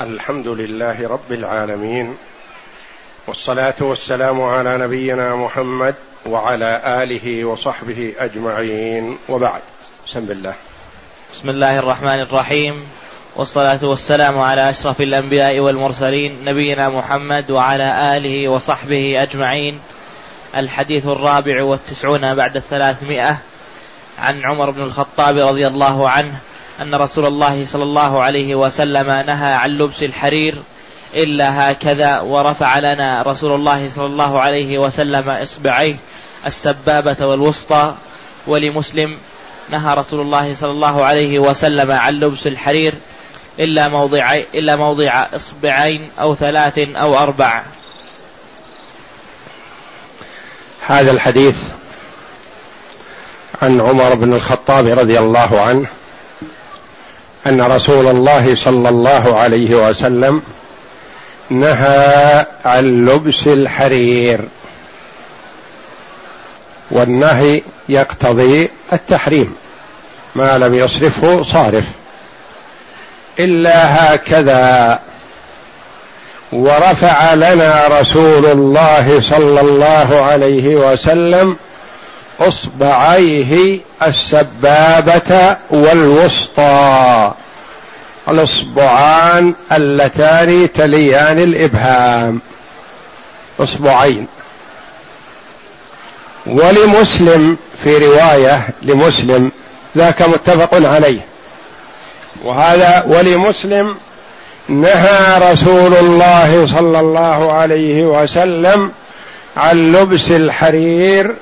الحمد لله رب العالمين والصلاة والسلام على نبينا محمد وعلى آله وصحبه أجمعين. وبعد بسم الله. بسم الله الرحمن الرحيم. والصلاة والسلام على أشرف الأنبياء والمرسلين نبينا محمد وعلى آله وصحبه أجمعين. الحديث الرابع والتسعون بعد الثلاثمائة عن عمر بن الخطاب رضي الله عنه. أن رسول الله صلى الله عليه وسلم نهى عن لبس الحرير إلا هكذا ورفع لنا رسول الله صلى الله عليه وسلم إصبعيه السبابة والوسطى ولمسلم نهى رسول الله صلى الله عليه وسلم عن لبس الحرير إلا موضع إلا موضع إصبعين أو ثلاث أو أربع. هذا الحديث عن عمر بن الخطاب رضي الله عنه أن رسول الله صلى الله عليه وسلم نهى عن لبس الحرير. والنهي يقتضي التحريم. ما لم يصرفه صارف. إلا هكذا. ورفع لنا رسول الله صلى الله عليه وسلم أصبعيه السبابة والوسطى. الأصبعان اللتان تليان الإبهام. أصبعين. ولمسلم في رواية لمسلم ذاك متفق عليه. وهذا ولمسلم نهى رسول الله صلى الله عليه وسلم عن لبس الحرير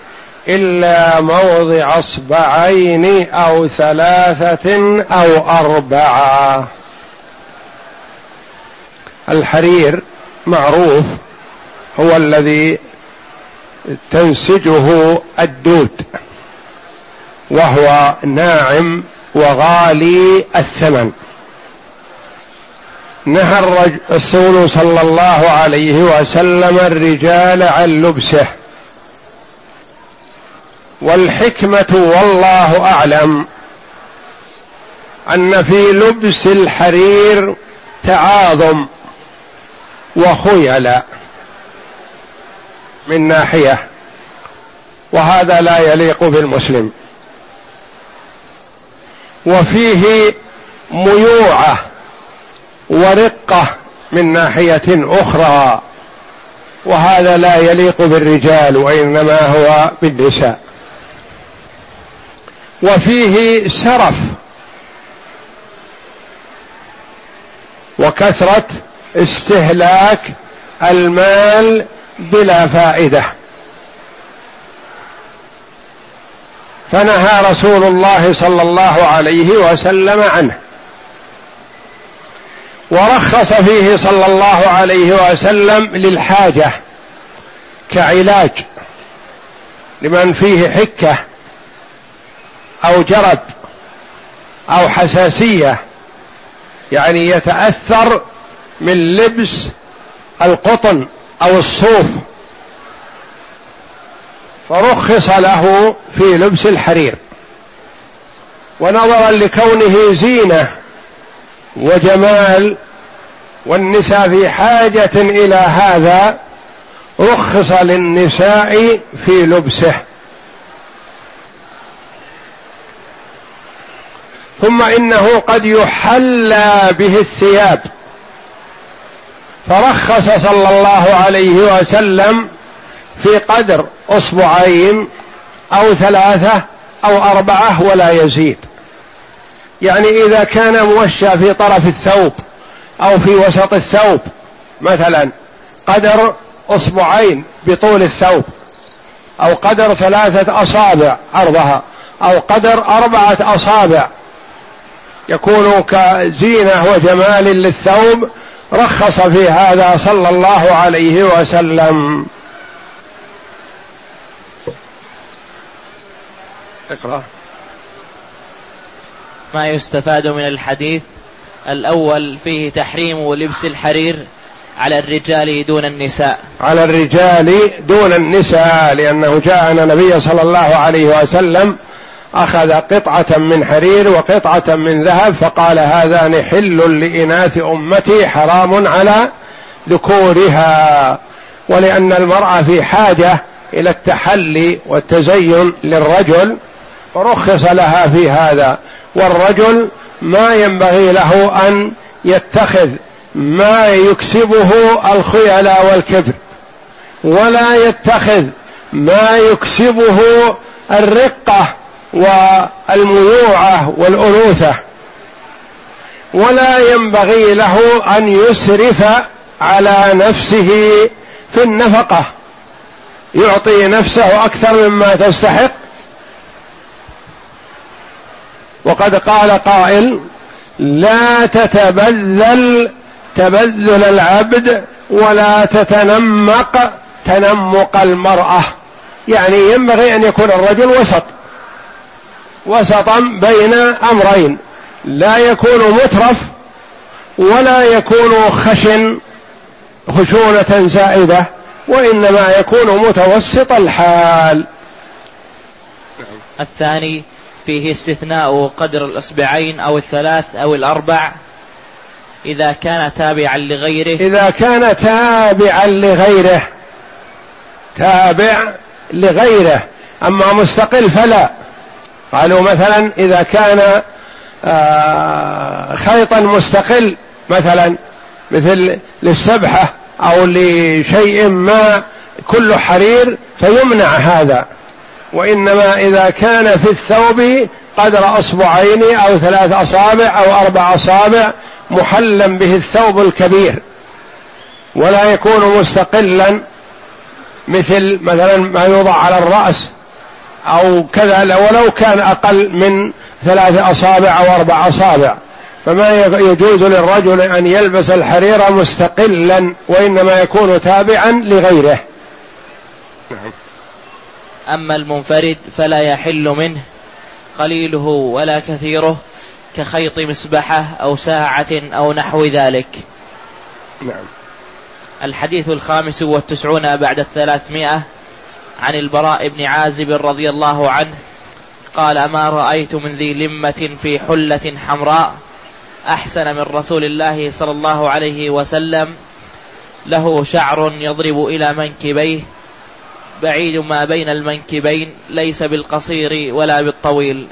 إلا موضع أصبعين أو ثلاثة أو أربعة. الحرير معروف هو الذي تنسجه الدود وهو ناعم وغالي الثمن. نهى الرسول صلى الله عليه وسلم الرجال عن لبسه. والحكمة والله أعلم أن في لبس الحرير تعاظم وخيلاء من ناحية وهذا لا يليق بالمسلم. وفيه ميوعة ورقة من ناحية أخرى وهذا لا يليق بالرجال وإنما هو بالنساء. وفيه سرف وكثرة استهلاك المال بلا فائدة. فنهى رسول الله صلى الله عليه وسلم عنه. ورخص فيه صلى الله عليه وسلم للحاجة كعلاج لمن فيه حكة. أو جرد أو حساسية يعني يتأثر من لبس القطن أو الصوف. فرخص له في لبس الحرير. ونظرا لكونه زينة وجمال والنساء في حاجة إلى هذا رخص للنساء في لبسه. ثم إنه قد يحلى به الثياب. فرخص صلى الله عليه وسلم في قدر أصبعين أو ثلاثة أو أربعة ولا يزيد. يعني إذا كان موشى في طرف الثوب أو في وسط الثوب مثلا قدر أصبعين بطول الثوب أو قدر ثلاثة أصابع عرضها أو قدر أربعة أصابع يكون كزينة وجمال للثوب رخص في هذا صلى الله عليه وسلم. اقرأ. ما يستفاد من الحديث الأول فيه تحريم لبس الحرير على الرجال دون النساء. على الرجال دون النساء لأنه جاء ان النبي صلى الله عليه وسلم أخذ قطعة من حرير وقطعة من ذهب فقال هذان حل لإناث أمتي حرام على ذكورها ولأن المرأة في حاجة إلى التحلي والتزين للرجل فرخص لها في هذا والرجل ما ينبغي له أن يتخذ ما يكسبه الخيلاء والكبر ولا يتخذ ما يكسبه الرقة والميوعه والأنوثة. ولا ينبغي له أن يسرف على نفسه في النفقة. يعطي نفسه أكثر مما تستحق. وقد قال قائل لا تتبذل تبذل العبد ولا تتنمق تنمق المرأة. يعني ينبغي أن يكون الرجل وسط. وسطا بين أمرين. لا يكون مترف ولا يكون خشن خشونة زائدة وإنما يكون متوسط الحال. الثاني فيه استثناء قدر الأصبعين أو الثلاث أو الأربع. إذا كان تابعا لغيره. إذا كان تابعا لغيره. تابع لغيره. أما مستقل فلا. قالوا مثلا إذا كان آه، خيطا مستقل مثلا مثل للسبحة أو لشيء ما كله حرير فيمنع هذا. وإنما إذا كان في الثوب قدر أصبعين أو ثلاث أصابع أو أربع أصابع محلا به الثوب الكبير. ولا يكون مستقلا مثل مثلا ما يوضع على الرأس أو كذا ولو كان أقل من ثلاث أصابع أو أربع أصابع. فما يجوز للرجل أن يلبس الحرير مستقلا وإنما يكون تابعا لغيره. نعم. أما المنفرد فلا يحل منه قليله ولا كثيره كخيط مسبحة أو ساعة أو نحو ذلك. نعم. الحديث الخامس والتسعون بعد الثلاثمائة عن البراء بن عازب رضي الله عنه قال ما رأيت من ذي لمة في حلة حمراء أحسن من رسول الله صلى الله عليه وسلم. له شعر يضرب إلى منكبيه. بعيد ما بين المنكبين ليس بالقصير ولا بالطويل.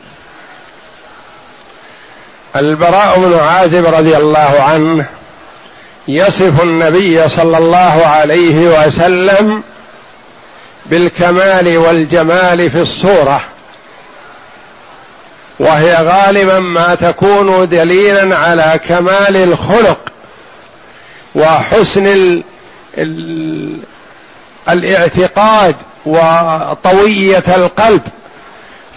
البراء بن عازب رضي الله عنه يصف النبي صلى الله عليه وسلم بالكمال والجمال في الصورة. وهي غالبا ما تكون دليلا على كمال الخلق وحسن ال ال الاعتقاد وطوية القلب.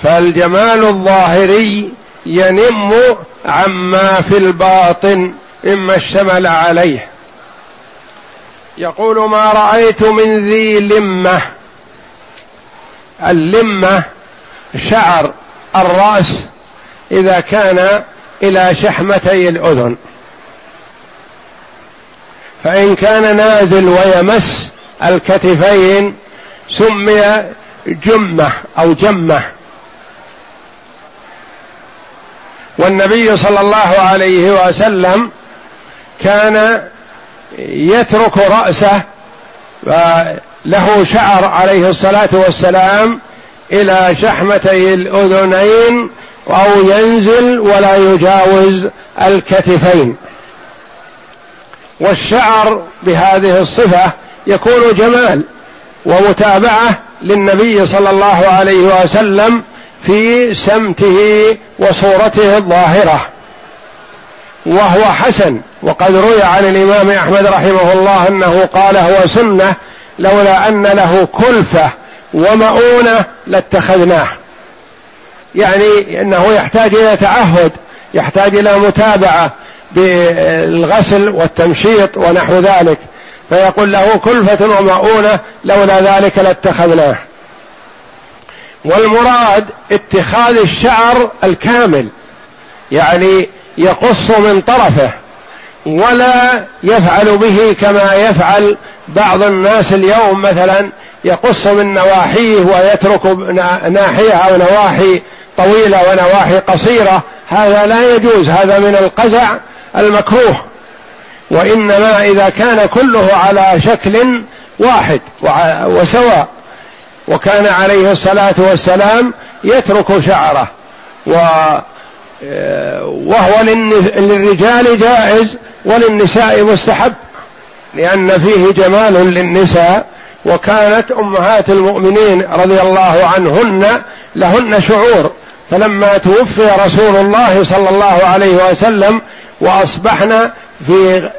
فالجمال الظاهري ينم عما في الباطن مما اشتمل عليه. يقول ما رأيت من ذي لمة اللمه شعر الرأس إذا كان إلى شحمتي الأذن. فإن كان نازل ويمس الكتفين سمي جمة أو جمة. والنبي صلى الله عليه وسلم كان يترك رأسه له شعر عليه الصلاة والسلام إلى شحمتي الأذنين أو ينزل ولا يجاوز الكتفين. والشعر بهذه الصفة يكون جمال ومتابعة للنبي صلى الله عليه وسلم في سمته وصورته الظاهرة. وهو حسن وقد روي عن الإمام أحمد رحمه الله أنه قال هو سنة لولا أن له كلفة ومؤونة لاتخذناه. يعني إنه يحتاج إلى تعهد يحتاج إلى متابعة بالغسل والتمشيط ونحو ذلك. فيقول له كلفة ومؤونة لولا ذلك لاتخذناه. والمراد اتخاذ الشعر الكامل يعني يقص من طرفه ولا يفعل به كما يفعل بعض الناس اليوم مثلا يقص من نواحيه ويترك ناحية أو نواحي طويلة ونواحي قصيرة. هذا لا يجوز هذا من القزع المكروه. وإنما إذا كان كله على شكل واحد وسواء وكان عليه الصلاة والسلام يترك شعره. و وهو للرجال جائز وللنساء مستحب. لأن فيه جمال للنساء وكانت أمهات المؤمنين رضي الله عنهن لهن شعور. فلما توفي رسول الله صلى الله عليه وسلم وأصبحنا في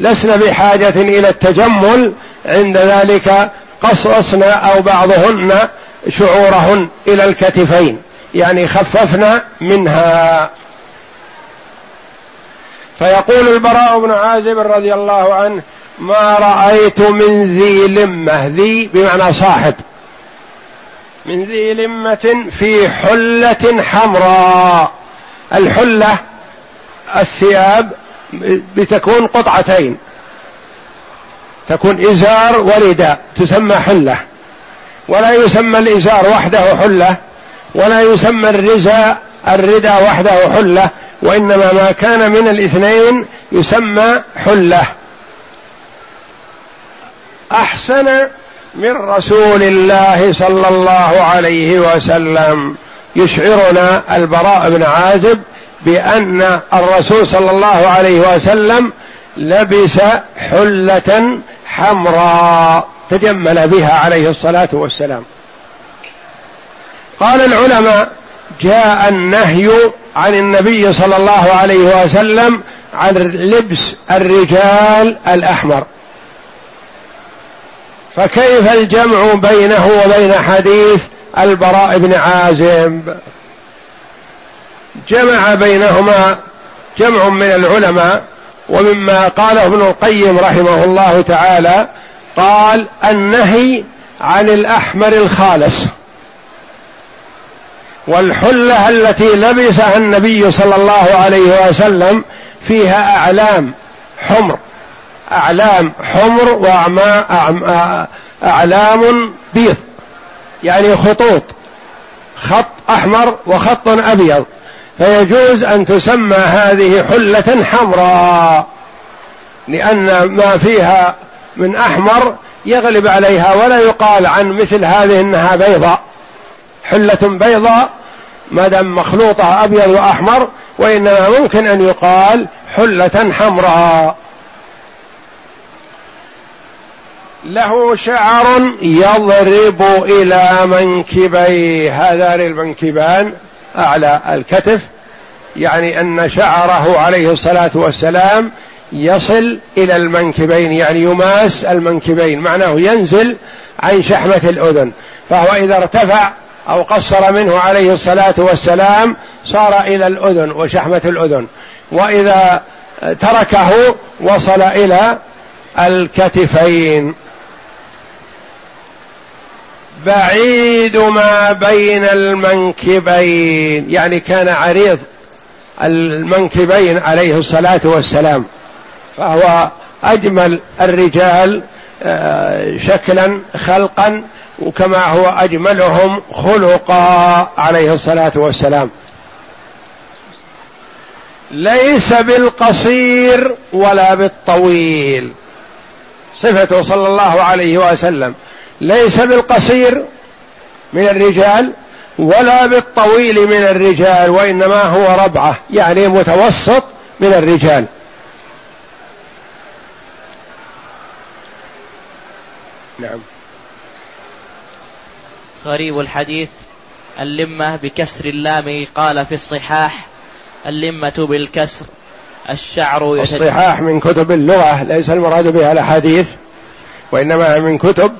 لسنا بحاجة إلى التجمل عند ذلك قصصنا أو بعضهن شعورهن إلى الكتفين. يعني خففنا منها. فيقول البراء بن عازب رضي الله عنه ما رأيت من ذي لمة. ذي بمعنى صاحب. من ذي لمة في حلة حمراء. الحلة الثياب بتكون قطعتين. تكون إزار ورداء تسمى حلة. ولا يسمى الإزار وحده حلة. ولا يسمى الرزاء الرداء وحده حلة. وإنما ما كان من الاثنين يسمى حلة. أحسن من رسول الله صلى الله عليه وسلم. يشعرنا البراء بن عازب بأن الرسول صلى الله عليه وسلم لبس حلة حمراء تجمل بها عليه الصلاة والسلام. قال العلماء جاء النهي عن النبي صلى الله عليه وسلم عن لبس الرجال الأحمر. فكيف الجمع بينه وبين حديث البراء بن عازب جمع بينهما جمع من العلماء ومما قاله ابن القيم رحمه الله تعالى قال النهي عن الأحمر الخالص. والحلة التي لبسها النبي صلى الله عليه وسلم فيها أعلام حمر. أعلام حمر واعلام بيض. يعني خطوط. خط أحمر وخط أبيض. فيجوز أن تسمى هذه حلة حمراء. لأن ما فيها من أحمر يغلب عليها ولا يقال عن مثل هذه إنها بيضاء. حلة بيضاء ما دام مخلوطة أبيض وأحمر وإنما ممكن أن يقال حلة حمراء. له شعر يضرب إلى منكبيه هذان المنكبان أعلى الكتف. يعني أن شعره عليه الصلاة والسلام يصل إلى المنكبين يعني يماس المنكبين معناه ينزل عن شحمة الأذن. فهو إذا ارتفع أو قصر منه عليه الصلاة والسلام صار إلى الأذن وشحمة الأذن. وإذا تركه وصل إلى الكتفين. بعيد ما بين المنكبين. يعني كان عريض المنكبين عليه الصلاة والسلام. فهو أجمل الرجال آه، شكلا خلقا وكما هو أجملهم خلقا عليه الصلاة والسلام. ليس بالقصير ولا بالطويل. صفته صلى الله عليه وسلم. ليس بالقصير من الرجال ولا بالطويل من الرجال وإنما هو ربعة يعني متوسط من الرجال. نعم. غريب الحديث. اللمة بكسر اللام قال في الصحاح اللمة بالكسر الشعر الصحاح من كتب اللغة ليس المراد بها الأحاديث وإنما من كتب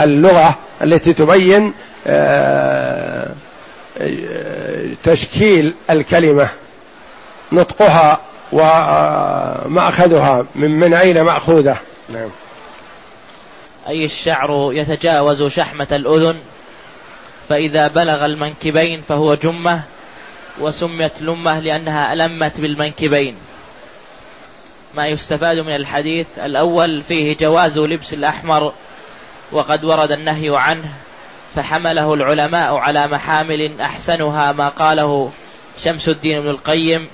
اللغة التي تبين آه، تشكيل الكلمة نطقها ومأخذها من من أين مأخوذة؟ نعم. أي الشعر يتجاوز شحمة الأذن؟ فإذا بلغ المنكبين فهو جمة وسميت لمة لأنها ألمت بالمنكبين. ما يستفاد من الحديث الأول فيه جواز لبس الأحمر وقد ورد النهي عنه فحمله العلماء على محامل أحسنها ما قاله شمس الدين ابن القيم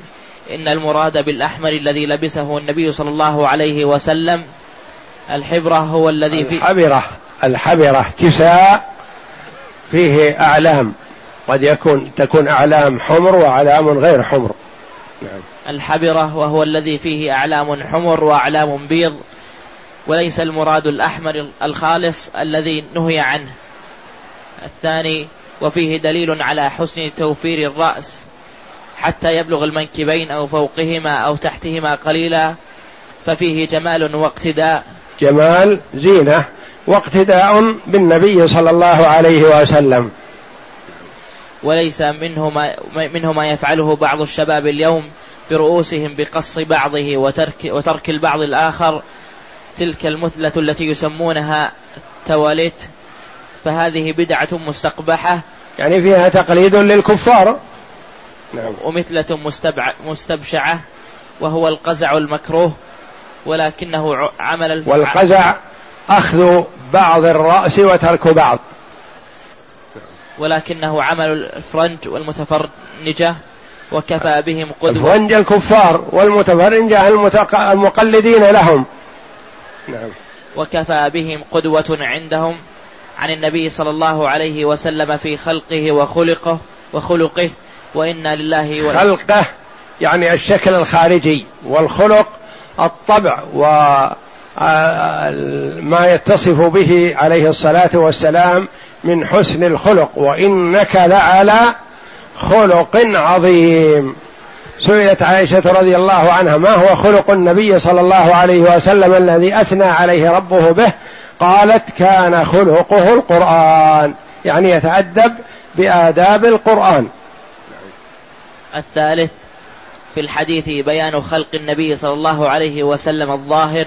إن المراد بالأحمر الذي لبسه النبي صلى الله عليه وسلم الحبرة هو الذي في الحبرة الحبرة كساء فيه أعلام قد يكون تكون أعلام حمر وأعلام غير حمر نعم. الحبرة وهو الذي فيه أعلام حمر وأعلام بيض وليس المراد الأحمر الخالص الذي نهي عنه. الثاني وفيه دليل على حسن توفير الرأس. حتى يبلغ المنكبين أو فوقهما أو تحتهما قليلا ففيه جمال واقتداء. جمال زينة واقتداء بالنبي صلى الله عليه وسلم. وليس منه ما, منه ما يفعله بعض الشباب اليوم برؤوسهم بقص بعضه وترك, وترك البعض الآخر تلك المثلة التي يسمونها تواليت فهذه بدعة مستقبحة يعني فيها تقليد للكفار. نعم. ومثلة مستبع مستبشعة وهو القزع المكروه ولكنه عمل والقزع أخذ بعض الرأس وترك بعض. ولكنه عمل الفرنج والمتفرنجة وكفى بهم قدوة. الفرنج الكفار والمتفرنجة المقلدين لهم. نعم. وكفى بهم قدوة عندهم عن النبي صلى الله عليه وسلم في خلقه وخلقه وخلقه وإنا لله و... خلقه يعني الشكل الخارجي والخلق الطبع وما يتصف به عليه الصلاة والسلام من حسن الخلق وإنك لعلى خلق عظيم. سئلت عائشة رضي الله عنها ما هو خلق النبي صلى الله عليه وسلم الذي أثنى عليه ربه به؟ قالت كان خلقه القرآن. يعني يتأدب بآداب القرآن. الثالث في الحديث بيان خلق النبي صلى الله عليه وسلم الظاهر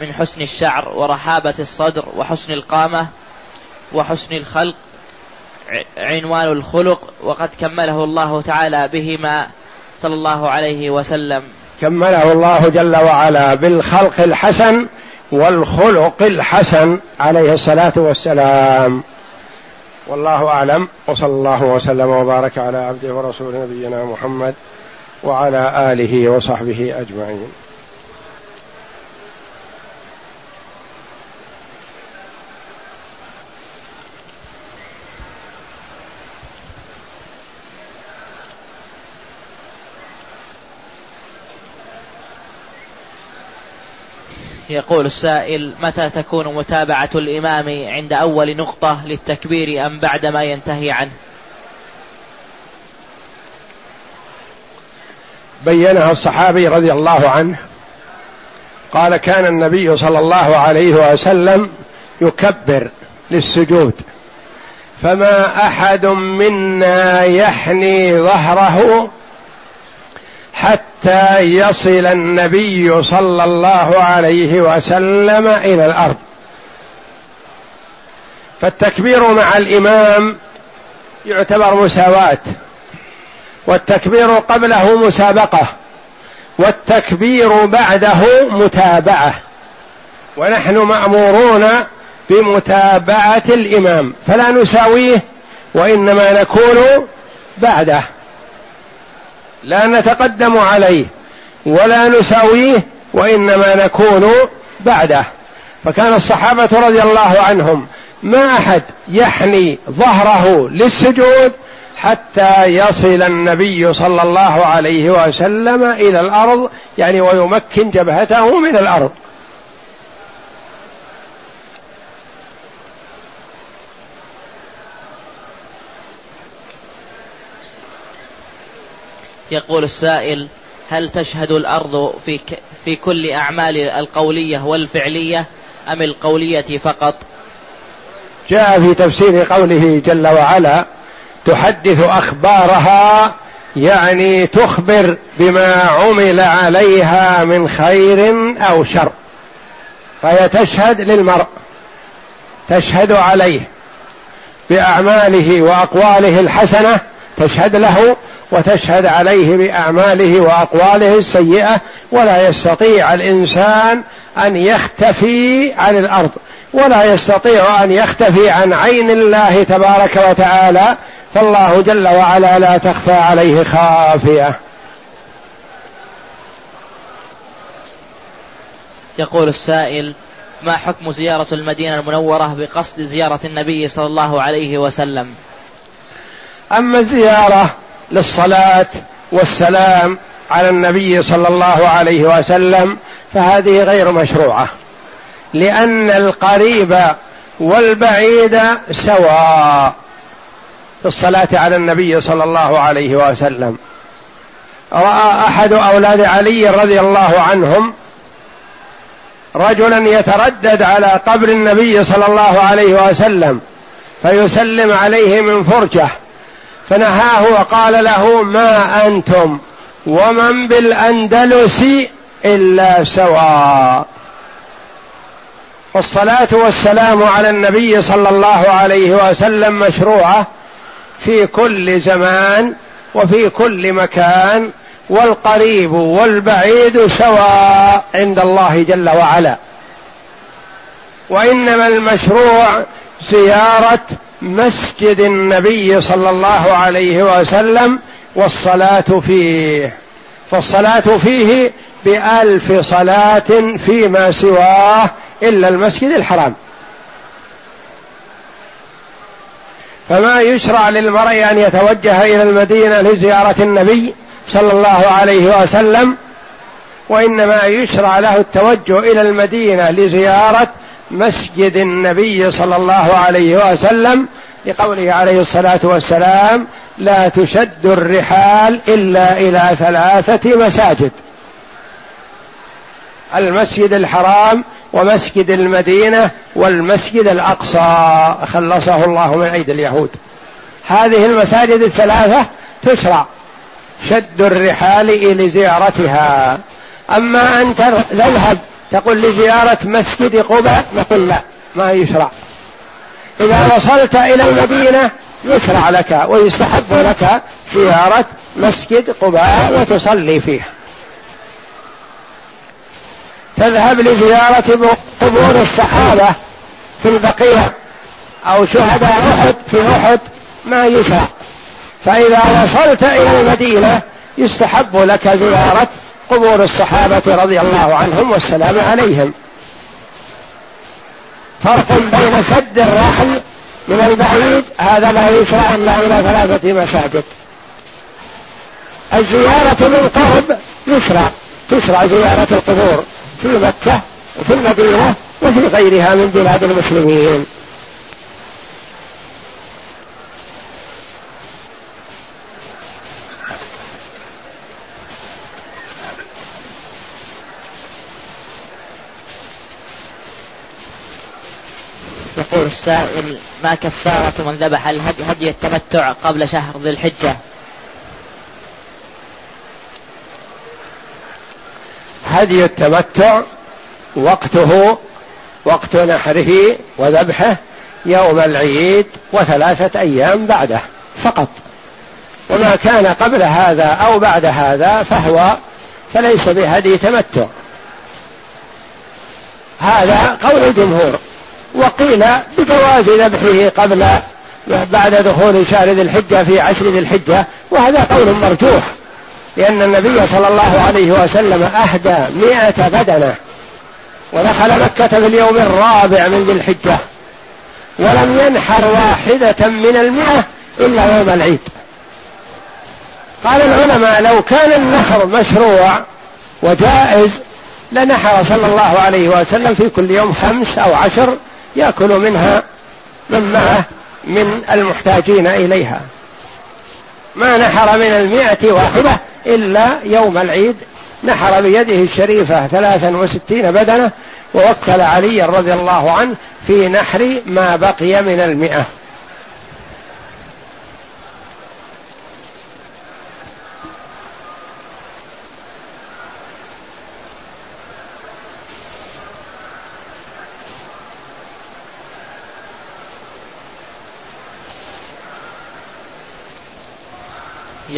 من حسن الشعر ورحابة الصدر وحسن القامة وحسن الخلق عنوان الخلق وقد كمله الله تعالى بهما صلى الله عليه وسلم. كمله الله جل وعلا بالخلق الحسن والخلق الحسن عليه الصلاة والسلام. والله أعلم. وصلى الله وسلم وبارك على عبده ورسوله نبينا محمد وعلى آله وصحبه أجمعين. يقول السائل متى تكون متابعة الإمام عند أول نقطة للتكبير أم بعد ما ينتهي عنه؟ بينها الصحابي رضي الله عنه قال كان النبي صلى الله عليه وسلم يكبر للسجود فما أحد منا يحني ظهره حتى يصل النبي صلى الله عليه وسلم إلى الأرض. فالتكبير مع الإمام يعتبر مساواة والتكبير قبله مسابقة والتكبير بعده متابعة. ونحن مأمورون بمتابعة الإمام فلا نساويه وإنما نكون بعده. لا نتقدم عليه ولا نساويه وإنما نكون بعده. فكان الصحابة رضي الله عنهم ما أحد يحني ظهره للسجود حتى يصل النبي صلى الله عليه وسلم إلى الأرض يعني ويمكن جبهته من الأرض. يقول السائل هل تشهد الأرض في, في كل أعمال القولية والفعلية أم القولية فقط؟ جاء في تفسير قوله جل وعلا تحدث أخبارها يعني تخبر بما عمل عليها من خير أو شر. فهي تشهد للمرء تشهد عليه بأعماله وأقواله الحسنة تشهد له وتشهد عليه بأعماله وأقواله السيئة ولا يستطيع الإنسان أن يختفي عن الأرض ولا يستطيع أن يختفي عن عين الله تبارك وتعالى فالله جل وعلا لا تخفى عليه خافية. يقول السائل ما حكم زيارة المدينة المنورة بقصد زيارة النبي صلى الله عليه وسلم؟ أما الزيارة للصلاة والسلام على النبي صلى الله عليه وسلم فهذه غير مشروعة لأن القريب والبعيد سواء في الصلاة على النبي صلى الله عليه وسلم. رأى أحد أولاد علي رضي الله عنهم رجلا يتردد على قبر النبي صلى الله عليه وسلم فيسلم عليه من فرجة فنهاه وقال له ما أنتم ومن بالأندلس إلا سواء والصلاة والسلام على النبي صلى الله عليه وسلم مشروعة في كل زمان وفي كل مكان والقريب والبعيد سواء عند الله جل وعلا. وإنما المشروع زيارة مسجد النبي صلى الله عليه وسلم والصلاة فيه. فالصلاة فيه بألف صلاة فيما سواه إلا المسجد الحرام. فما يشرع للمرء أن يتوجه إلى المدينة لزيارة النبي صلى الله عليه وسلم وإنما يشرع له التوجه إلى المدينة لزيارة مسجد النبي صلى الله عليه وسلم لقوله عليه الصلاة والسلام لا تشد الرحال إلا إلى ثلاثة مساجد. المسجد الحرام ومسجد المدينة والمسجد الأقصى خلصه الله من ايدي اليهود. هذه المساجد الثلاثة تشرع شد الرحال إلى زيارتها. أما أن تذهب تقول لزيارة مسجد قباء؟ نقول لا ما يشرع. إذا وصلت إلى المدينة يشرع لك ويستحب لك زيارة مسجد قباء وتصلي فيه. تذهب لزيارة قبور الصحابة في البقيع أو شهداء أحد في أحد ما يشرع. فإذا وصلت إلى المدينة يستحب لك زيارة قبور الصحابة رضي الله عنهم والسلام عليهم. فرق بين شد الرحل من البعيد هذا لا يشرع الا إلى ثلاثة مساجد. الزيارة من قرب يشرع تشرع زيارة القبور في مكة وفي المدينة وفي غيرها من بلاد المسلمين. يقول السائل ما كفارة من ذبح الهدي هدي التمتع قبل شهر ذي الحجة. هدي التمتع وقته وقت نحره وذبحه يوم العيد وثلاثة أيام بعده فقط. وما كان قبل هذا أو بعد هذا فهو فليس بهدي تمتع. هذا قول الجمهور. وقيل بجواز ذبحه قبل بعد دخول شهر ذي الحجة في عشر ذي الحجة وهذا قول مرجوح لأن النبي صلى الله عليه وسلم أهدى مئة بدنة ودخل مكة في اليوم الرابع من ذي الحجة ولم ينحر واحدة من المئة إلا يوم العيد. قال العلماء لو كان النحر مشروع وجائز لنحر صلى الله عليه وسلم في كل يوم خمس أو عشر يأكل منها من معه من المحتاجين إليها. ما نحر من المئة واحدة إلا يوم العيد. نحر بيده الشريفة ثلاثا وستين بدنة ووكل علي رضي الله عنه في نحر ما بقي من المئة.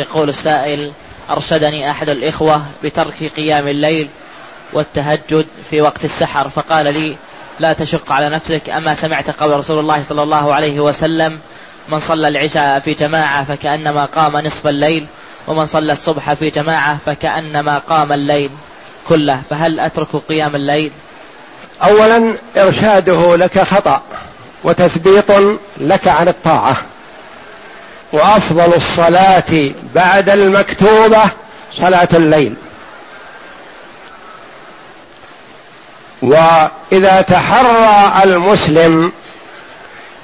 يقول السائل أرشدني أحد الإخوة بترك قيام الليل والتهجد في وقت السحر فقال لي لا تشق على نفسك أما سمعت قول رسول الله صلى الله عليه وسلم من صلى العشاء في جماعة فكأنما قام نصف الليل ومن صلى الصبح في جماعة فكأنما قام الليل كله فهل أترك قيام الليل؟ أولا إرشاده لك خطأ وتثبيط لك عن الطاعة. وأفضل الصلاة بعد المكتوبة صلاة الليل. وإذا تحرى المسلم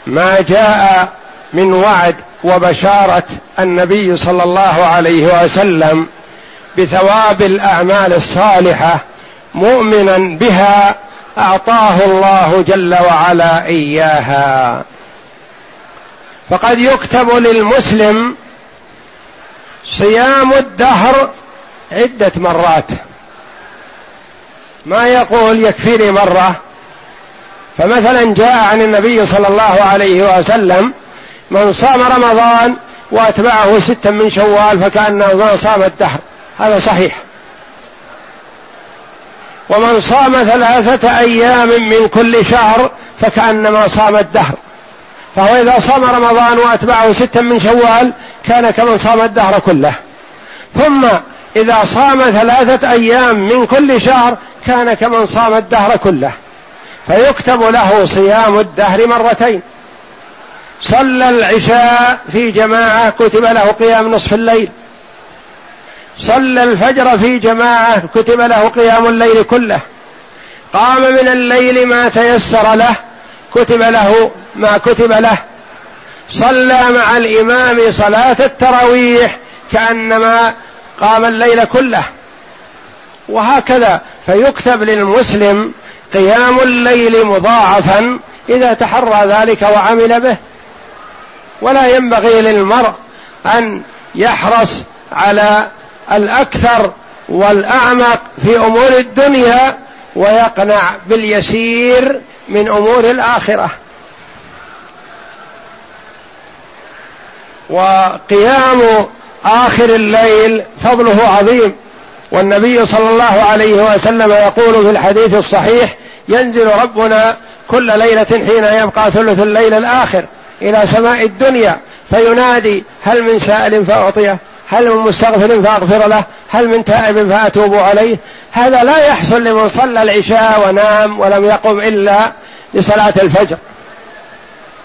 ما جاء من وعد وبشارة النبي صلى الله عليه وسلم بثواب الأعمال الصالحة مؤمنا بها أعطاه الله جل وعلا إياها. فقد يكتب للمسلم صيام الدهر عدة مرات. ما يقول يكفيني مرة. فمثلا جاء عن النبي صلى الله عليه وسلم من صام رمضان وأتبعه ستا من شوال فكأنه صام الدهر. هذا صحيح. ومن صام ثلاثة أيام من كل شهر فكأنما صام الدهر. فهو إذا صام رمضان وأتبعه ستا من شوال كان كمن صام الدهر كله. ثم إذا صام ثلاثة أيام من كل شهر كان كمن صام الدهر كله. فيكتب له صيام الدهر مرتين. صلى العشاء في جماعة كتب له قيام نصف الليل. صلى الفجر في جماعة كتب له قيام الليل كله. قام من الليل ما تيسر له كتب له ما كتب له. صلى مع الإمام صلاة التراويح كأنما قام الليل كله. وهكذا فيكتب للمسلم قيام الليل مضاعفا إذا تحرى ذلك وعمل به. ولا ينبغي للمرء أن يحرص على الأكثر والأعمق في أمور الدنيا ويقنع باليسير من أمور الآخرة. وقيام آخر الليل فضله عظيم. والنبي صلى الله عليه وسلم يقول في الحديث الصحيح ينزل ربنا كل ليلة حين يبقى ثلث الليل الآخر إلى سماء الدنيا فينادي هل من سائل فأعطيه؟ هل من مستغفر فأغفر له؟ هل من تائب فأتوب عليه؟ هذا لا يحصل لمن صلى العشاء ونام ولم يقم إلا لصلاة الفجر.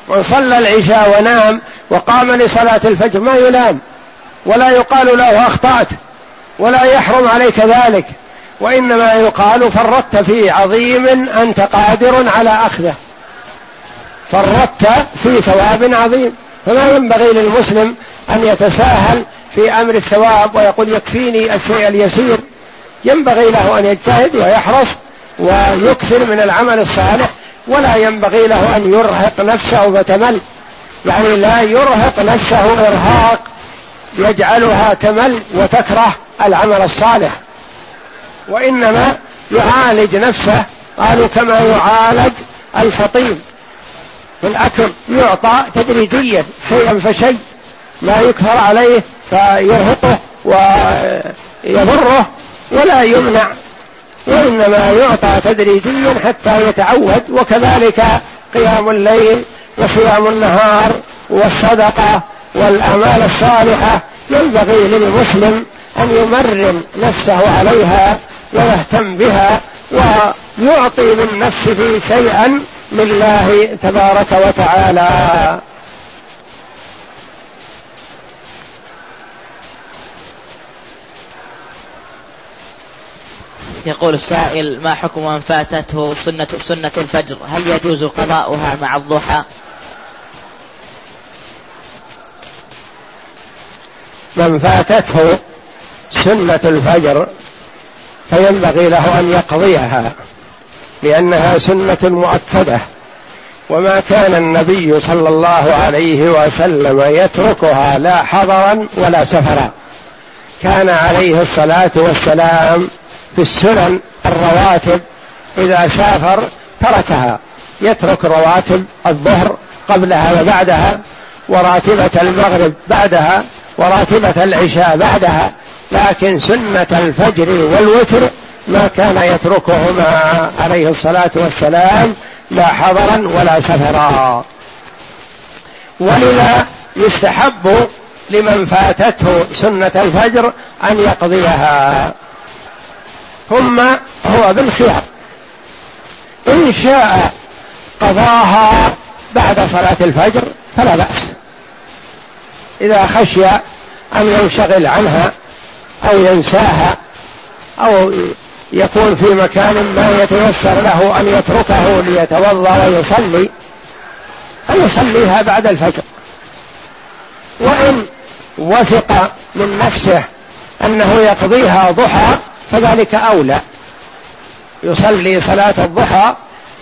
من صلى العشاء ونام وقام لصلاة الفجر ما ينام ولا يقال له أخطأت ولا يحرم عليك ذلك. وإنما يقال فرطت في عظيم أنت قادر على أخذه. فرطت في ثواب عظيم. فما ينبغي للمسلم أن يتساهل في أمر الثواب ويقول يكفيني الشيء اليسير. ينبغي له أن يجتهد ويحرص ويكثر من العمل الصالح ولا ينبغي له أن يرهق نفسه فتمل يعني لا يرهق نفسه إرهاق يجعلها تمل وتكره العمل الصالح. وإنما يعالج نفسه قالوا كما يعالج الفطيم. في الأكل يعطى تدريجيا شيئا فشيء. لا يكثر عليه فيرهقه ويضره ولا يمنع وإنما يعطى تدريجيا حتى يتعود وكذلك قيام الليل وصيام النهار والصدقة والأعمال الصالحة. ينبغي للمسلم أن يمرن نفسه عليها ويهتم بها ويعطي من نفسه شيئا لله تبارك وتعالى. يقول السائل ما حكم من فاتته سنة سنة الفجر؟ هل يجوز قضاؤها مع الضحى؟ من فاتته سنة الفجر فينبغي له أن يقضيها لأنها سنة مؤكدة. وما كان النبي صلى الله عليه وسلم يتركها لا حضرا ولا سفرا. كان عليه الصلاة والسلام في السنن الرواتب إذا سافر تركها. يترك رواتب الظهر قبلها وبعدها وراتبة المغرب بعدها وراتبة العشاء بعدها لكن سنة الفجر والوتر ما كان يتركهما عليه الصلاة والسلام لا حضرا ولا سفرا. ولذا يستحب لمن فاتته سنة الفجر أن يقضيها. ثم هو بالخيار إن شاء قضاها بعد صلاة الفجر فلا بأس. إذا خشي أن ينشغل عنها أو ينساها أو يكون في مكان ما يتيسر له أن يتركه ليتوضأ ويصلي فيصليها بعد الفجر. وإن وثق من نفسه أنه يقضيها ضحى فذلك أولى. يصلي صلاة الضحى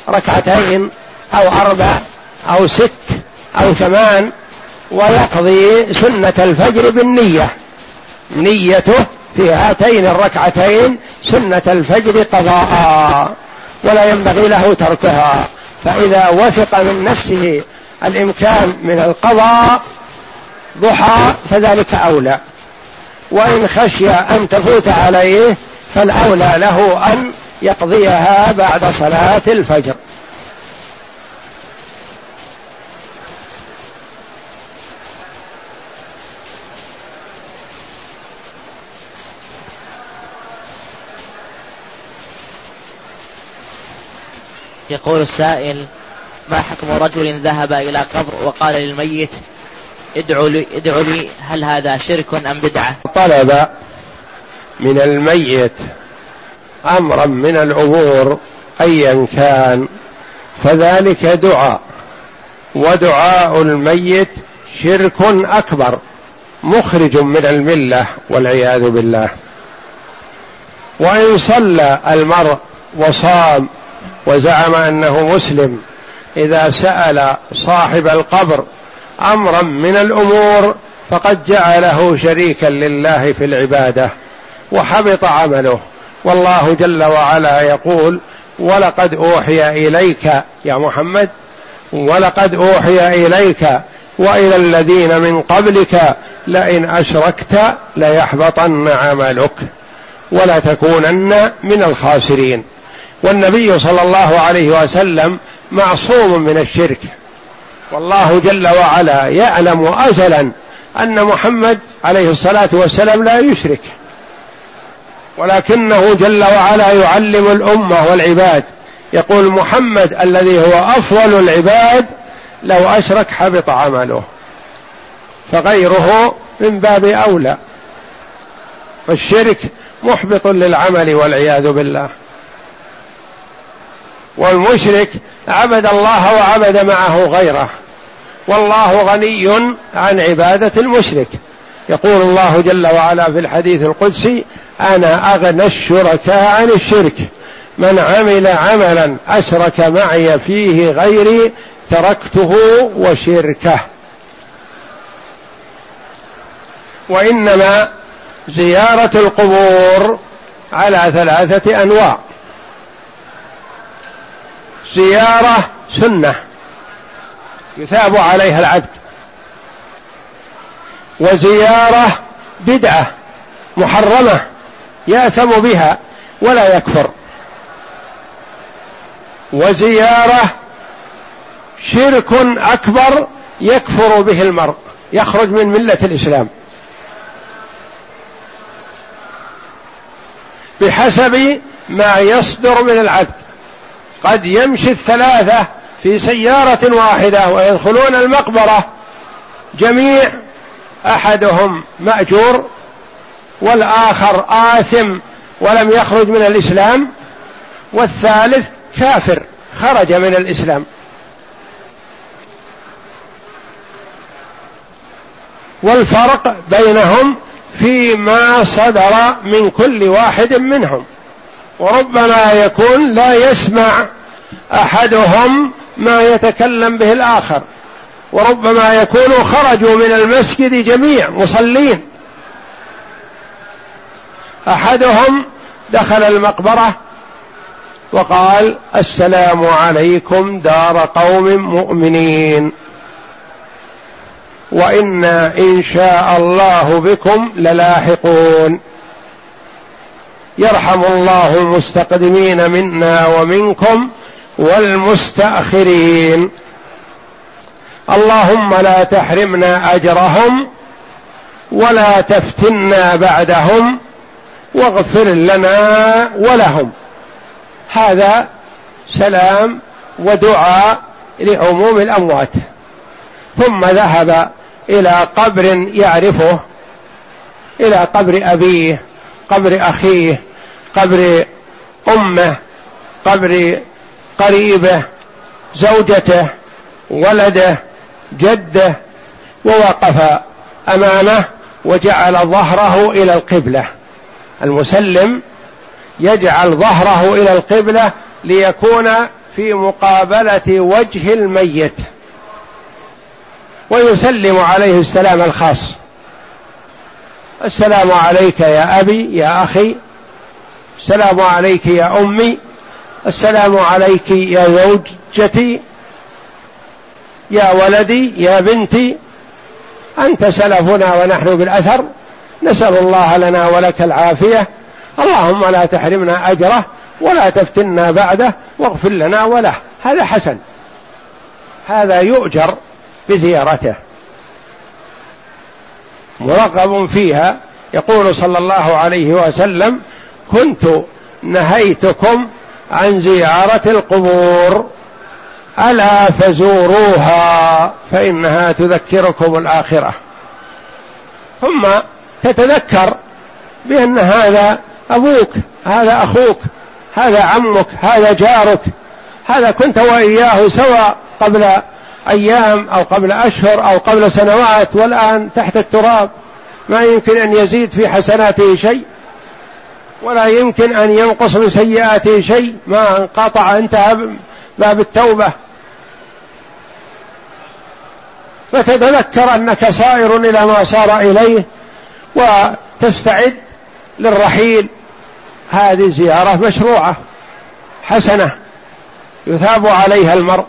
ركعتين أو أربع أو ست أو ثمان ويقضي سنة الفجر بالنية. نيته في هاتين الركعتين سنة الفجر قضاء ولا ينبغي له تركها. فإذا وثق من نفسه الإمكان من القضاء ضحى فذلك أولى. وإن خشي أن تفوت عليه فالأولى له أن يقضيها بعد صلاة الفجر. يقول السائل ما حكم رجل ذهب إلى قبر وقال للميت ادعوا لي, ادعوا لي هل هذا شرك أم بدعة؟ طلب من الميت أمرا من الأمور أيا كان. فذلك دعاء. ودعاء الميت شرك أكبر مخرج من الملة والعياذ بالله. وإن صلى المرء وصام وزعم أنه مسلم إذا سأل صاحب القبر امرا من الأمور فقد جعله شريكا لله في العبادة. وحبط عمله. والله جل وعلا يقول ولقد أوحي إليك يا محمد ولقد أوحي إليك وإلى الذين من قبلك لئن أشركت ليحبطن عملك ولا تكونن من الخاسرين. والنبي صلى الله عليه وسلم معصوم من الشرك. والله جل وعلا يعلم ازلا أن محمد عليه الصلاة والسلام لا يشرك. ولكنه جل وعلا يعلم الأمة والعباد. يقول محمد الذي هو أفضل العباد لو أشرك حبط عمله. فغيره من باب أولى. فالشرك محبط للعمل والعياذ بالله. والمشرك عبد الله وعبد معه غيره. والله غني عن عبادة المشرك. يقول الله جل وعلا في الحديث القدسي أنا أغنى الشركاء عن الشرك. من عمل عملا أشرك معي فيه غيري تركته وشركه. وإنما زيارة القبور على ثلاثة أنواع. زيارة سنة يثاب عليها العبد. وزيارة بدعة محرمة. يأثم بها ولا يكفر. وزيارة شرك أكبر يكفر به المرء يخرج من ملة الإسلام. بحسب ما يصدر من العبد. قد يمشي الثلاثة في سيارة واحدة ويدخلون المقبرة جميع أحدهم مأجور والآخر آثم ولم يخرج من الإسلام والثالث كافر خرج من الإسلام. والفرق بينهم فيما صدر من كل واحد منهم. وربما يكون لا يسمع أحدهم ما يتكلم به الآخر. وربما يكونوا خرجوا من المسجد جميع مصلين. أحدهم دخل المقبرة وقال السلام عليكم دار قوم مؤمنين وإنا إن شاء الله بكم للاحقون يرحم الله المستقدمين منا ومنكم والمستأخرين اللهم لا تحرمنا أجرهم ولا تفتنا بعدهم واغفر لنا ولهم. هذا سلام ودعاء لعموم الأموات. ثم ذهب إلى قبر يعرفه إلى قبر أبيه قبر أخيه قبر أمه قبر قريبه زوجته ولده جده ووقف أمامه وجعل ظهره إلى القبلة. المسلم يجعل ظهره إلى القبلة ليكون في مقابلة وجه الميت. ويسلم عليه السلام الخاص. السلام عليك يا أبي يا أخي. السلام عليك يا أمي. السلام عليك يا زوجتي. يا ولدي يا بنتي. أنت سلفنا ونحن بالأثر. نسأل الله لنا ولك العافية. اللهم لا تحرمنا أجره ولا تفتنا بعده واغفر لنا وله. هذا حسن. هذا يؤجر بزيارته. مرغب فيها يقول صلى الله عليه وسلم كنت نهيتكم عن زيارة القبور. ألا فزوروها فإنها تذكركم الآخرة. ثم تتذكر بأن هذا أبوك هذا أخوك هذا عمك هذا جارك هذا كنت وإياه سواء قبل أيام أو قبل أشهر أو قبل سنوات والآن تحت التراب. ما يمكن أن يزيد في حسناته شيء ولا يمكن أن ينقص من سيئاته شيء. ما انقطع انتهى باب التوبة. فتتذكر أنك سائر إلى ما سار إليه. وتستعد للرحيل. هذه زيارة مشروعة حسنة يثاب عليها المرء.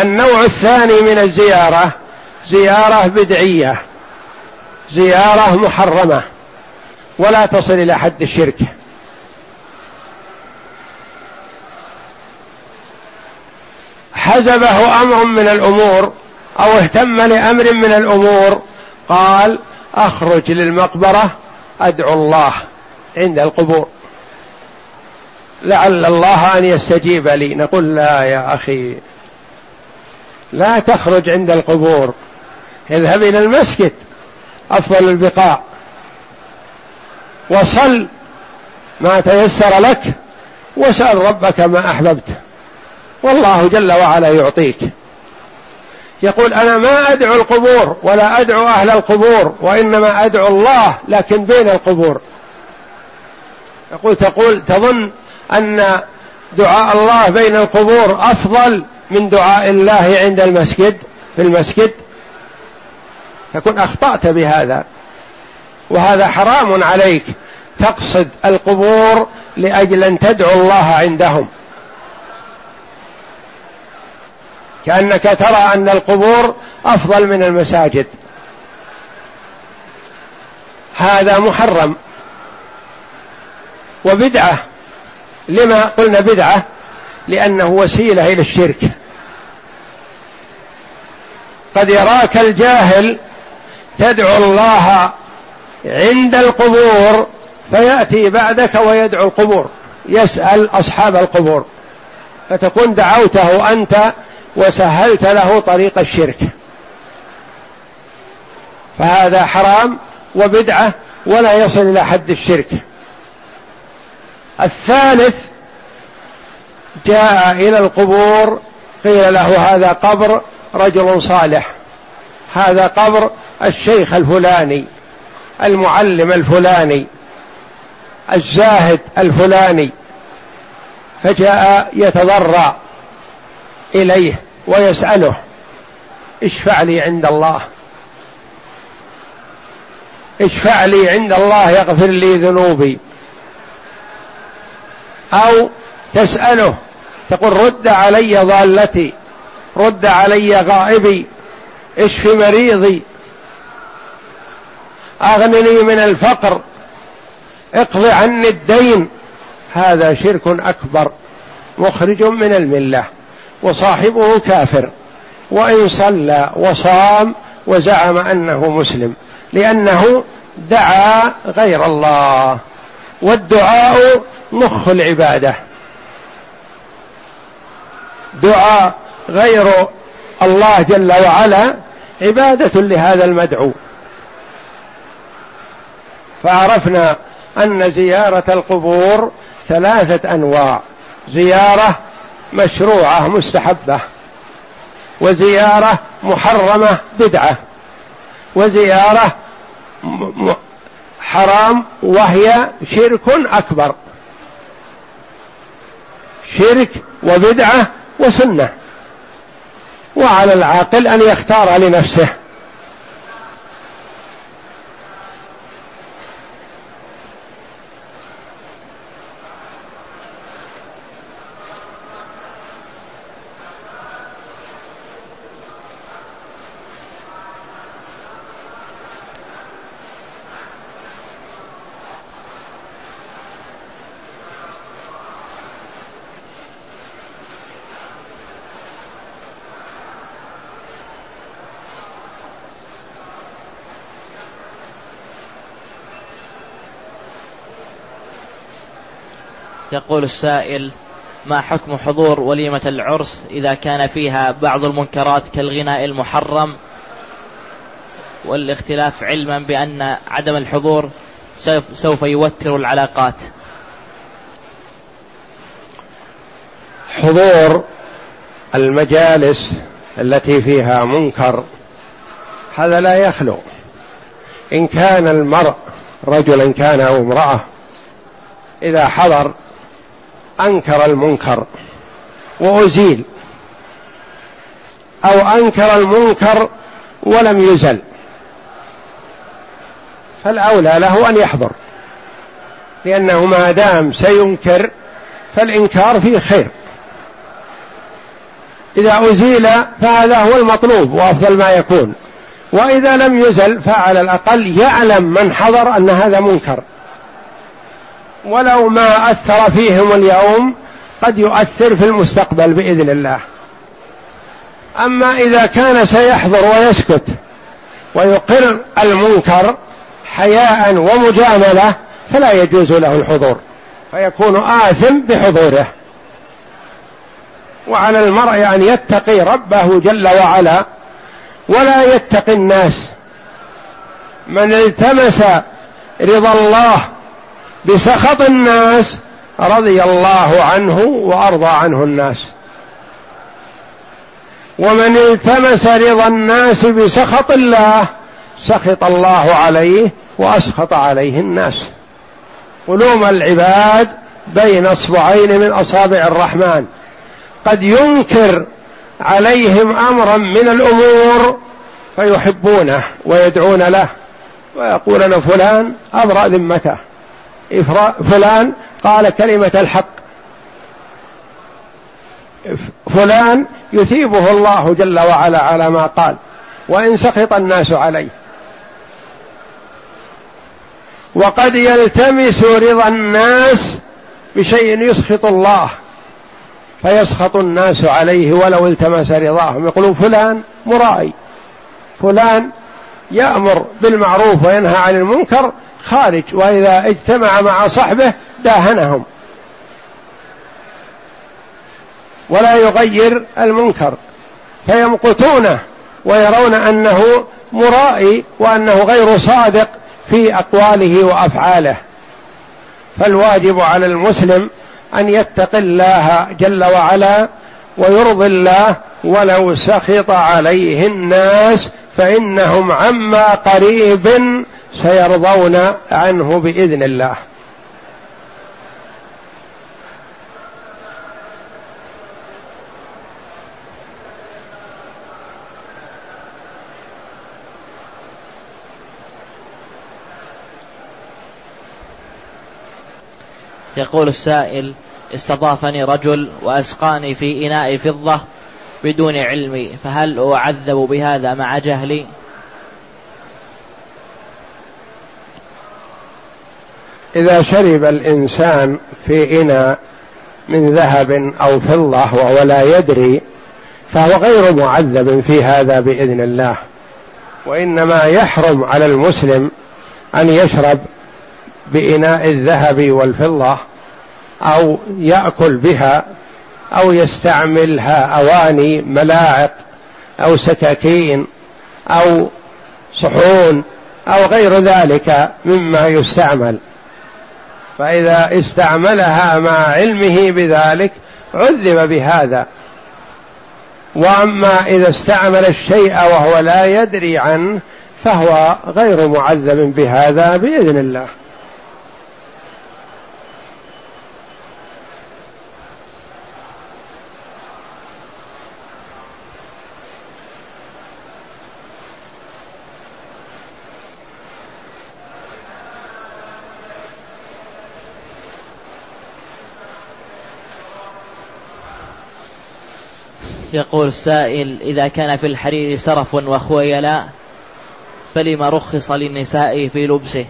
النوع الثاني من الزيارة زيارة بدعية زيارة محرمة ولا تصل إلى حد الشرك. حزبه أمر من الأمور أو اهتم لأمر من الأمور. قال أخرج للمقبرة أدعو الله عند القبور. لعل الله أن يستجيب لي. نقول لا يا أخي لا تخرج عند القبور. اذهب إلى المسجد أفضل البقاع. وصل ما تيسر لك واسأل ربك ما أحببت. والله جل وعلا يعطيك. يقول أنا ما أدعو القبور ولا أدعو أهل القبور وإنما أدعو الله لكن بين القبور. يقول تقول تظن أن دعاء الله بين القبور أفضل من دعاء الله عند المسجد في المسجد. تكون أخطأت بهذا. وهذا حرام عليك تقصد القبور لأجل أن تدعو الله عندهم. كأنك ترى أن القبور أفضل من المساجد. هذا محرم. وبدعة. لما قلنا بدعة؟ لأنه وسيلة إلى الشرك. قد يراك الجاهل تدعو الله عند القبور فيأتي بعدك ويدعو القبور. يسأل أصحاب القبور. فتكون دعوته أنت وسهلت له طريق الشرك. فهذا حرام وبدعة ولا يصل إلى حد الشرك. الثالث جاء إلى القبور قيل له هذا قبر رجل صالح. هذا قبر الشيخ الفلاني المعلم الفلاني الزاهد الفلاني. فجاء يتضرع إليه. ويسأله اشفع لي عند الله. اشفع لي عند الله يغفر لي ذنوبي. أو تسأله تقول رد علي ضالتي رد علي غائبي اشف مريضي. أغنني من الفقر اقض عني الدين. هذا شرك أكبر مخرج من الملة. وصاحبه كافر. وإن صلى وصام وزعم أنه مسلم لأنه دعا غير الله. والدعاء مخ العبادة. دعاء غير الله جل وعلا عبادة لهذا المدعو. فعرفنا أن زيارة القبور ثلاثة أنواع. زيارة مشروعة مستحبة. وزيارة محرمة بدعة. وزيارة حرام وهي شرك أكبر. شرك وبدعة وسنة. وعلى العاقل أن يختار لنفسه. يقول السائل ما حكم حضور وليمة العرس إذا كان فيها بعض المنكرات كالغناء المحرم؟ والاختلاف علما بأن عدم الحضور سوف يوتر العلاقات. حضور المجالس التي فيها منكر هذا لا يخلو. إن كان المرء رجلا كان أو امرأة إذا حضر أنكر المنكر وازيل أو أنكر المنكر ولم يزل. فالأولى له أن يحضر. لأنه ما دام سينكر فالإنكار فيه خير. إذا أزيل فهذا هو المطلوب وأفضل ما يكون. وإذا لم يزل فعلى الأقل يعلم من حضر أن هذا منكر. ولو ما أثر فيهم اليوم قد يؤثر في المستقبل بإذن الله. أما إذا كان سيحضر ويسكت ويقر المنكر حياء ومجاملة فلا يجوز له الحضور فيكون آثم بحضوره. وعلى المرء أن يتقي ربه جل وعلا ولا يتقي الناس. من التمس رضا الله بسخط الناس رضي الله عنه وأرضى عنه الناس. ومن التمس رضا الناس بسخط الله سخط الله عليه وأسخط عليه الناس. قلوب العباد بين أصبعين من أصابع الرحمن. قد ينكر عليهم أمرا من الأمور فيحبونه ويدعون له ويقولون فلان أبرأ ذمته. فلان قال كلمة الحق. فلان يثيبه الله جل وعلا على ما قال وإن سخط الناس عليه. وقد يلتمس رضا الناس بشيء يسخط الله فيسخط الناس عليه ولو التمس رضاهم. يقولون فلان مرائي فلان يأمر بالمعروف وينهى عن المنكر خارج وإذا اجتمع مع صحبه داهنهم. ولا يغير المنكر فيمقتونه ويرون أنه مرائي وأنه غير صادق في أقواله وأفعاله. فالواجب على المسلم أن يتقي الله جل وعلا ويرضي الله ولو سخط عليه الناس فإنهم عما قريب سيرضون عنه بإذن الله. يقول السائل استضافني رجل وأسقاني في إناء فضة بدون علمي فهل أعذب بهذا مع جهلي؟ إذا شرب الإنسان في إناء من ذهب أو فضة وهو لا يدري فهو غير معذب في هذا بإذن الله. وإنما يحرم على المسلم أن يشرب بإناء الذهب والفضة أو يأكل بها أو يستعملها أواني ملاعق أو سكاكين أو صحون أو غير ذلك مما يستعمل. فإذا استعملها مع علمه بذلك عذب بهذا. وأما إذا استعمل الشيء وهو لا يدري عنه فهو غير معذب بهذا بإذن الله. يقول السائل إذا كان في الحرير سرف وخويلاء فلما رخص للنساء في لبسه؟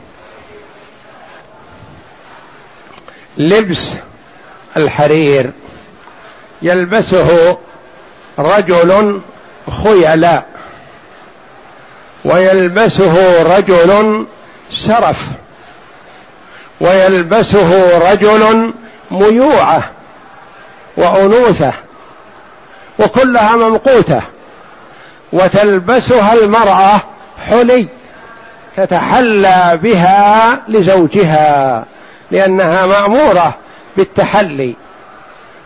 لبس الحرير يلبسه رجل خيلاء ويلبسه رجل سرف ويلبسه رجل ميوعة وأنوثة. وكلها ممقوتة. وتلبسها المرأة حلي تتحلى بها لزوجها لأنها مأمورة بالتحلي.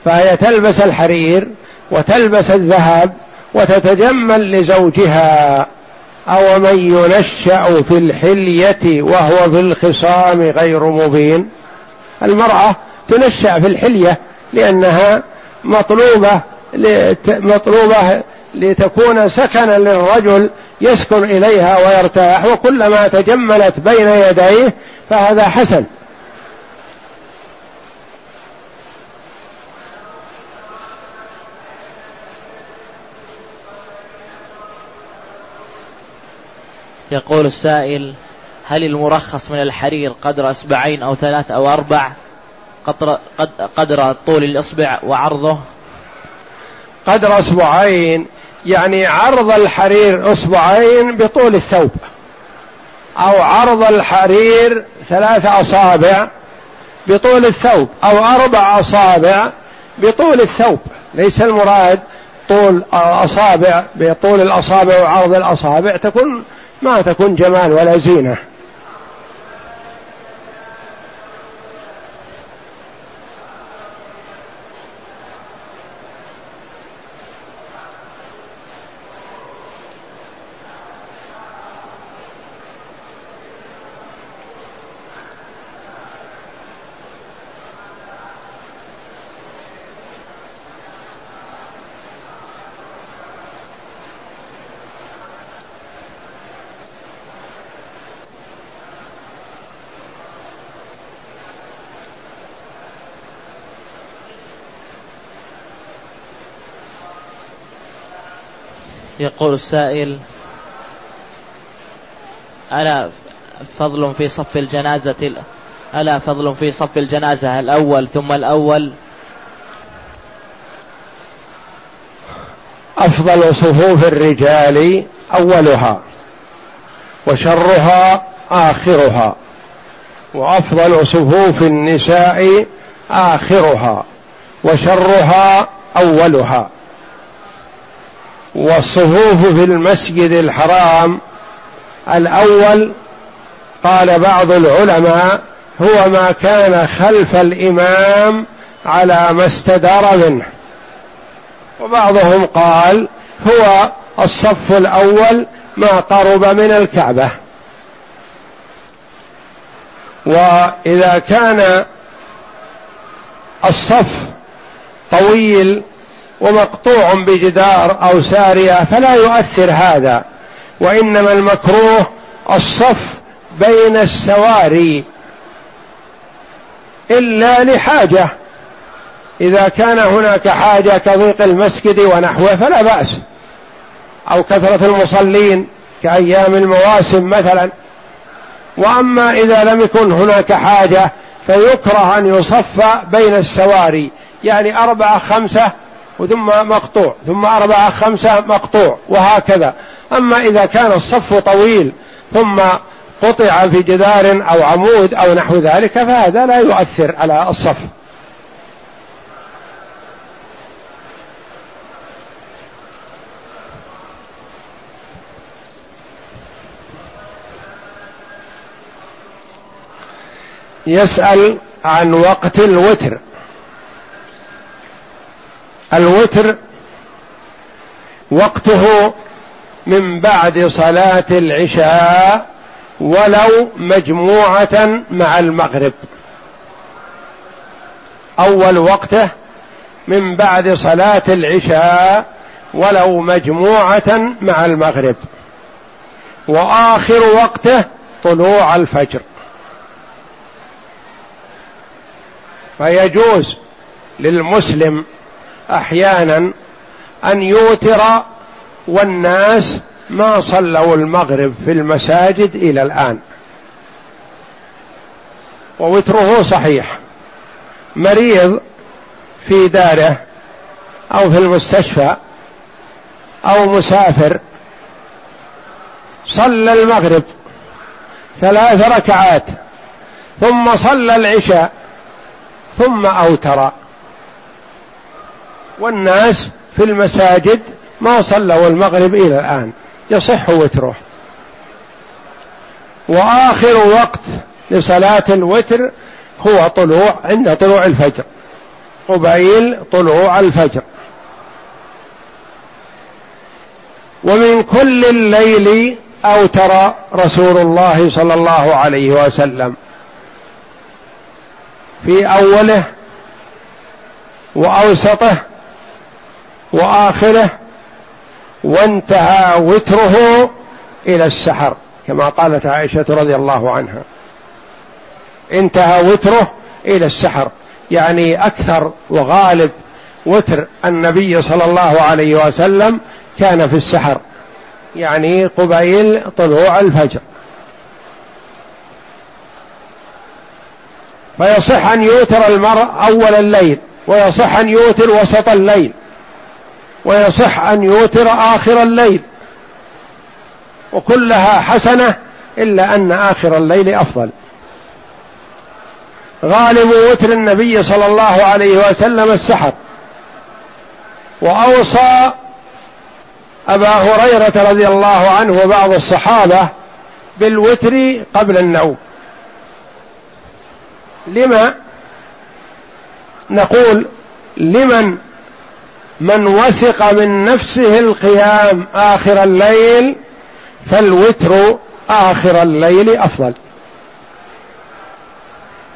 فهي تلبس الحرير وتلبس الذهب وتتجمل لزوجها. أو من ينشأ في الحلية وهو في الخصام غير مبين. المرأة تنشأ في الحلية لأنها مطلوبة مطلوبة لتكون سكنا للرجل يسكن إليها ويرتاح وكلما تجملت بين يديه فهذا حسن. يقول السائل هل المرخص من الحرير قدر اصبعين أو ثلاث أو أربع قدر, قدر طول الإصبع وعرضه؟ قدر اصبعين يعني عرض الحرير اصبعين بطول الثوب. أو عرض الحرير ثلاث أصابع بطول الثوب أو أربع أصابع بطول الثوب. ليس المراد طول أصابع بطول الأصابع وعرض الأصابع تكون ما تكون جمال ولا زينة. يقول السائل ألا فضل في صف الجنازة ألا فضل في صف الجنازة الأول ثم الأول؟ أفضل صفوف الرجال أولها وشرها آخرها وأفضل صفوف النساء آخرها وشرها أولها. والصفوف في المسجد الحرام الأول قال بعض العلماء هو ما كان خلف الإمام على ما استدار منه. وبعضهم قال هو الصف الأول ما قرب من الكعبة. وإذا كان الصف طويل ومقطوع بجدار أو سارية فلا يؤثر هذا وإنما المكروه الصف بين السواري إلا لحاجة. إذا كان هناك حاجة كضيق المسجد ونحوه فلا بأس. أو كثرة المصلين كأيام المواسم مثلا. وأما إذا لم يكن هناك حاجة فيكره أن يصف بين السواري يعني أربعة خمسة وثم مقطوع ثم أربعة خمسة مقطوع وهكذا. أما إذا كان الصف طويل ثم قطع في جدار أو عمود أو نحو ذلك فهذا لا يؤثر على الصف. يسأل عن وقت الوتر. الوتر وقته من بعد صلاة العشاء ولو مجموعة مع المغرب. أول وقته من بعد صلاة العشاء ولو مجموعة مع المغرب. وآخر وقته طلوع الفجر. فيجوز للمسلم أحيانا أن يوتر والناس ما صلوا المغرب في المساجد إلى الآن. ووتره صحيح. مريض في داره أو في المستشفى أو مسافر صلى المغرب ثلاث ركعات ثم صلى العشاء ثم أوتر. والناس في المساجد ما صلوا المغرب إلى الآن. يصح وتره وآخر وقت لصلاة الوتر هو طلوع عند طلوع الفجر. قبيل طلوع الفجر. ومن كل الليل اوتر رسول الله صلى الله عليه وسلم في أوله وأوسطه وآخره وانتهى وتره إلى السحر كما قالت عائشة رضي الله عنها. انتهى وتره إلى السحر يعني أكثر وغالب وتر النبي صلى الله عليه وسلم كان في السحر يعني قبيل طلوع الفجر. فيصح أن يوتر المرء أول الليل ويصح أن يوتر وسط الليل. ويصح أن يوتر آخر الليل. وكلها حسنة إلا أن آخر الليل أفضل. غالب وتر النبي صلى الله عليه وسلم السحر. وأوصى أبا هريرة رضي الله عنه وبعض الصحابة بالوتر قبل النوم. لما نقول لمن من وثق من نفسه القيام آخر الليل فالوتر آخر الليل أفضل.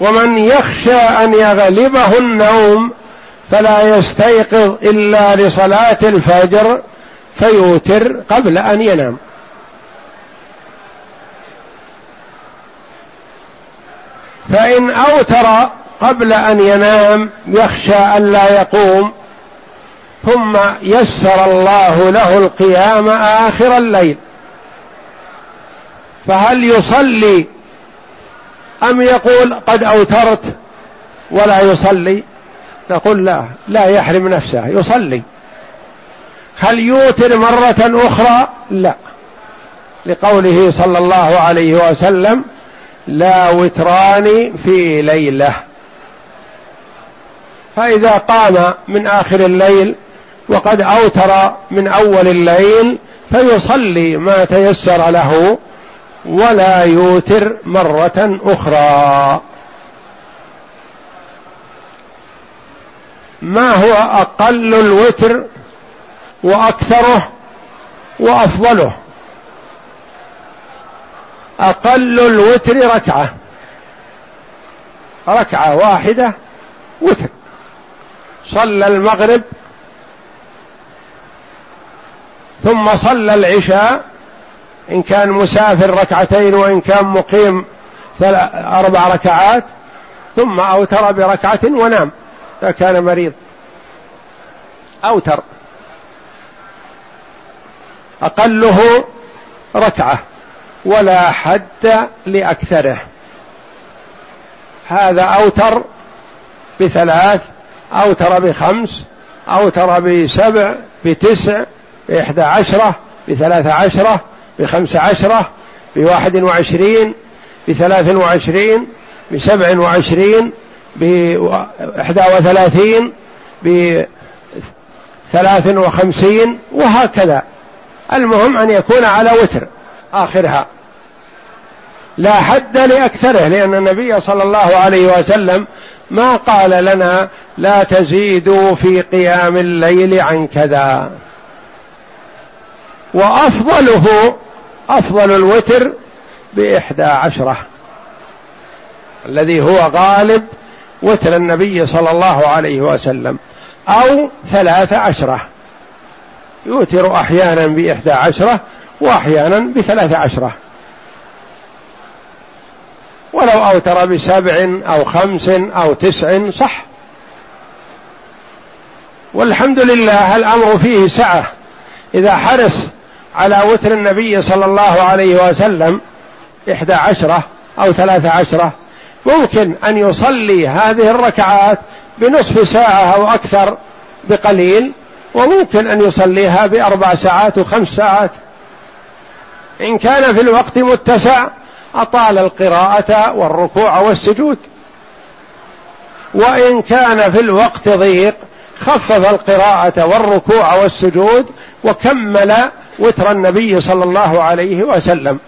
ومن يخشى أن يغلبه النوم فلا يستيقظ إلا لصلاة الفجر فيوتر قبل أن ينام. فإن أوتر قبل أن ينام يخشى أن لا يقوم ثم يسر الله له القيام آخر الليل. فهل يصلي أم يقول قد أوترت ولا يصلي؟ نقول لا لا يحرم نفسه يصلي. هل يوتر مرة أخرى؟ لا. لقوله صلى الله عليه وسلم لا وتران في ليلة. فإذا قام من آخر الليل وقد أوتر من أول الليل فيصلي ما تيسر له ولا يوتر مرة أخرى. ما هو أقل الوتر وأكثره وأفضله؟ أقل الوتر ركعة. ركعة واحدة وتر. صلى المغرب ثم صلى العشاء. إن كان مسافر ركعتين وإن كان مقيم أربع ركعات ثم أوتر بركعة ونام. إذا كان مريض. أوتر. أقله ركعة. ولا حد لأكثره. هذا أوتر بثلاث أوتر بخمس أوتر بسبع بتسع بإحدى عشرة بثلاث عشرة بخمس عشرة بواحد وعشرين بثلاث وعشرين بسبع وعشرين بإحدى وثلاثين بثلاث وخمسين وهكذا. المهم أن يكون على وتر آخرها. لا حد لأكثره لأن النبي صلى الله عليه وسلم ما قال لنا لا تزيدوا في قيام الليل عن كذا. وأفضله أفضل الوتر بإحدى عشرة الذي هو غالب وتر النبي صلى الله عليه وسلم أو ثلاث عشرة. يوتر أحيانا بإحدى عشرة وأحيانا بثلاث عشرة. ولو أوتر بسبع أو خمس أو تسع صح. والحمد لله الأمر فيه سعة. إذا حرص على وتر النبي صلى الله عليه وسلم إحدى عشرة أو ثلاث عشرة ممكن أن يصلي هذه الركعات بنصف ساعة أو أكثر بقليل وممكن أن يصليها بأربع ساعات وخمس ساعات. إن كان في الوقت متسع أطال القراءة والركوع والسجود. وإن كان في الوقت ضيق خفف القراءة والركوع والسجود وكمل وتر النبي صلى الله عليه وسلم.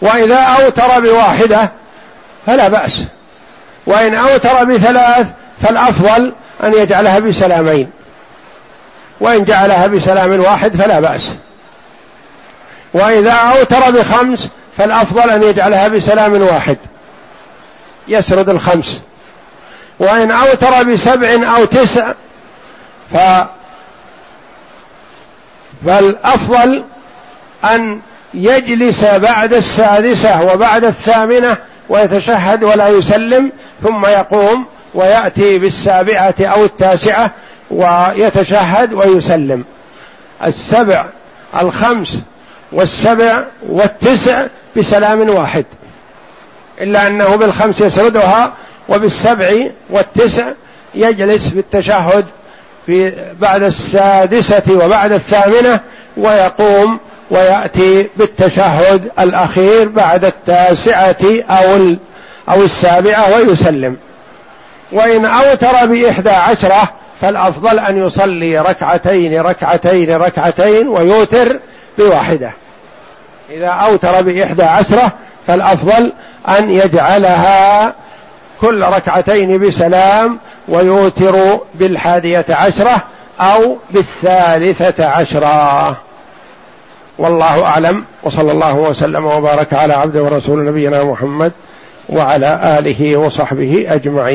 وإذا أوتر بواحدة فلا بأس. وإن أوتر بثلاث فالأفضل أن يجعلها بسلامين. وإن جعلها بسلام واحد فلا بأس. وإذا أوتر بخمس فالأفضل أن يجعلها بسلام واحد. يسرد الخمس. وإن أوتر بسبع أو تسع ف فالأفضل أن يجلس بعد السادسة وبعد الثامنة ويتشهد ولا يسلم ثم يقوم ويأتي بالسابعة أو التاسعة ويتشهد ويسلم. السبع الخمس والسبع والتسع بسلام واحد. إلا أنه بالخمس يسردها وبالسبع والتسع يجلس بالتشهد في بعد السادسة وبعد الثامنة ويقوم ويأتي بالتشهد الأخير بعد التاسعة أو أو السابعة ويسلم. وإن أوتر بإحدى عشرة فالأفضل أن يصلي ركعتين ركعتين ركعتين ويوتر بواحدة. إذا أوتر بإحدى عشرة فالأفضل أن يجعلها كل ركعتين بسلام ويوتر بالحادية عشرة أو بالثالثة عشرة. والله أعلم وصلى الله وسلم وبارك على عبده ورسول نبينا محمد وعلى آله وصحبه أجمعين.